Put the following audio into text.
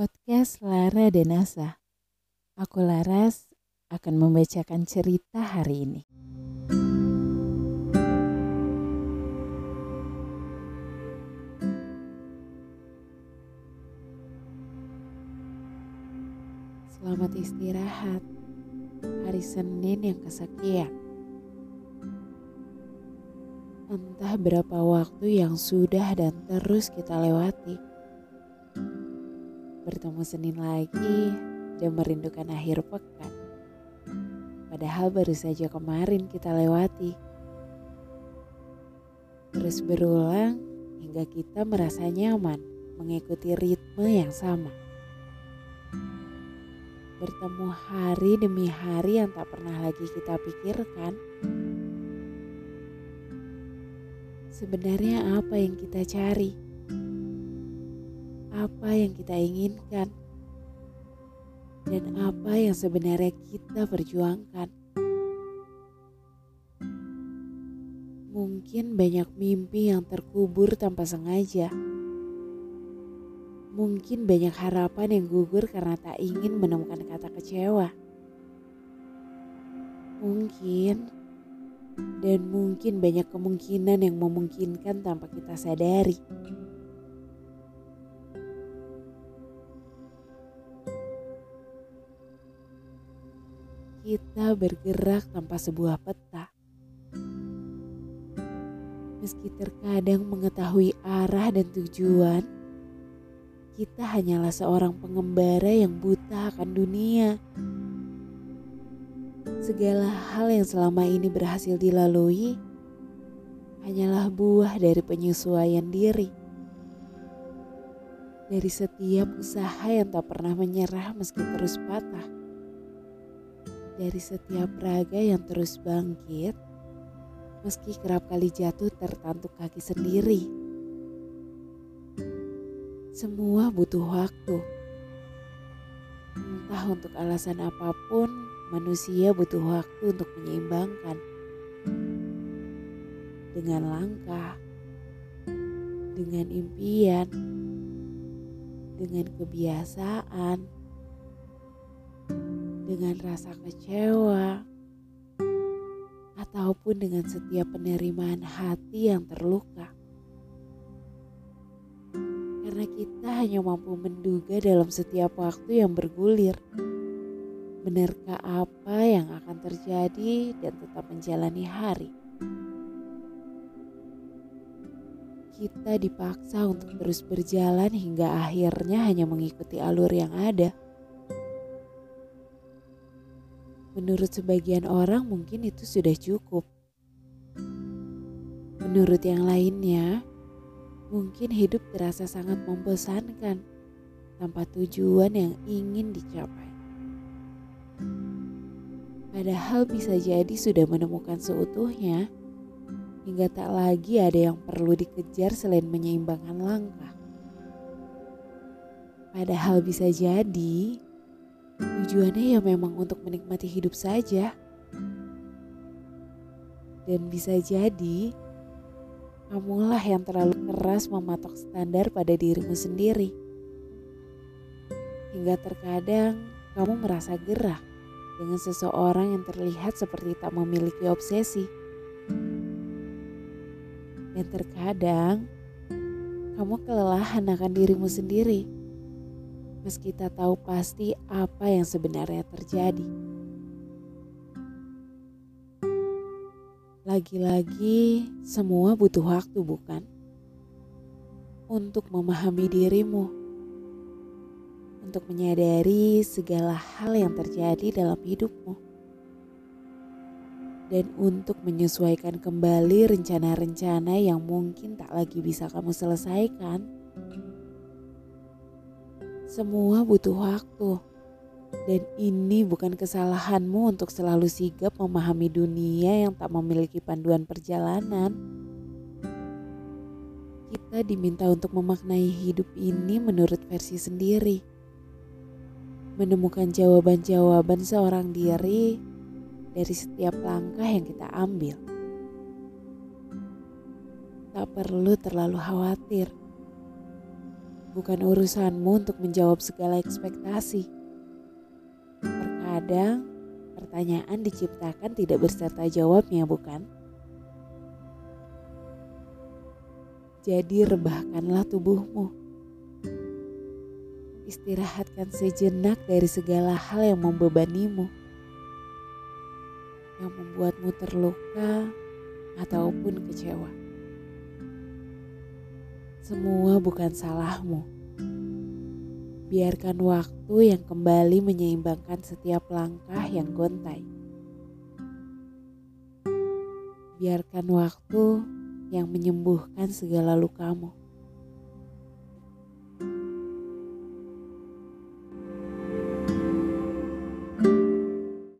Podcast Lara dan Asa. Aku Laras akan membacakan cerita hari ini. Selamat istirahat. Hari Senin yang kesekian. Entah berapa waktu yang sudah dan terus kita lewati. Bertemu Senin lagi dan merindukan akhir pekan. Padahal baru saja kemarin kita lewati. Terus berulang hingga kita merasa nyaman mengikuti ritme yang sama bertemu hari demi hari yang tak pernah lagi kita pikirkan. Sebenarnya apa yang kita cari? Apa yang kita inginkan? Dan apa yang sebenarnya kita perjuangkan? Mungkin banyak mimpi yang terkubur tanpa sengaja Mungkin banyak harapan yang gugur karena tak ingin menemukan kata kecewa. Mungkin dan mungkin banyak kemungkinan yang memungkinkan tanpa kita sadari. Kita bergerak tanpa sebuah peta. Meski terkadang mengetahui arah dan tujuan, kita hanyalah seorang pengembara yang buta akan dunia. Segala hal yang selama ini berhasil dilalui hanyalah buah dari penyesuaian diri. Dari setiap usaha yang tak pernah menyerah meski terus patah. Dari setiap raga yang terus bangkit meski kerap kali jatuh tertantuk kaki sendiri. Semua butuh waktu. Entah untuk alasan apa pun, manusia butuh waktu untuk menyeimbangkan. Dengan langkah, dengan impian, dengan kebiasaan, dengan rasa kecewa, ataupun dengan setiap penerimaan hati yang terluka karena kita hanya mampu menduga dalam setiap waktu yang bergulir. Benarkah apa yang akan terjadi dan tetap menjalani hari? Kita dipaksa untuk terus berjalan hingga akhirnya hanya mengikuti alur yang ada. Menurut sebagian orang, mungkin itu sudah cukup. Menurut yang lainnya, Mungkin hidup terasa sangat membosankan tanpa tujuan yang ingin dicapai. Padahal bisa jadi sudah menemukan seutuhnya hingga tak lagi ada yang perlu dikejar selain menyeimbangkan langkah. Padahal bisa jadi tujuannya ya memang untuk menikmati hidup saja. Dan bisa jadi Kamulah yang terlalu keras mematok standar pada dirimu sendiri. Hingga terkadang kamu merasa gerah dengan seseorang yang terlihat seperti tak memiliki obsesi. Dan terkadang kamu kelelahan akan dirimu sendiri. Meski tak tahu pasti apa yang sebenarnya terjadi. Lagi-lagi, semua butuh waktu, bukan? Untuk memahami dirimu, untuk menyadari segala hal yang terjadi dalam hidupmu, dan untuk menyesuaikan kembali rencana-rencana yang mungkin tak lagi bisa kamu selesaikan. Semua butuh waktu dan ini bukan kesalahanmu untuk selalu sigap memahami dunia yang tak memiliki panduan perjalanan. Kita diminta untuk memaknai hidup ini menurut versi sendiri. Menemukan jawaban-jawaban seorang diri dari setiap langkah yang kita ambil. Tak perlu terlalu khawatir Bukan urusanmu untuk menjawab segala ekspektasi. Terkadang pertanyaan diciptakan tidak berserta jawabnya, bukan? Jadi rebahkanlah tubuhmu. Istirahatkan sejenak dari segala hal yang membebanimu. Yang membuatmu terluka ataupun kecewa. Semua bukan salahmu. Biarkan waktu yang kembali menyeimbangkan setiap langkah yang gontai. Biarkan waktu yang menyembuhkan segala lukamu.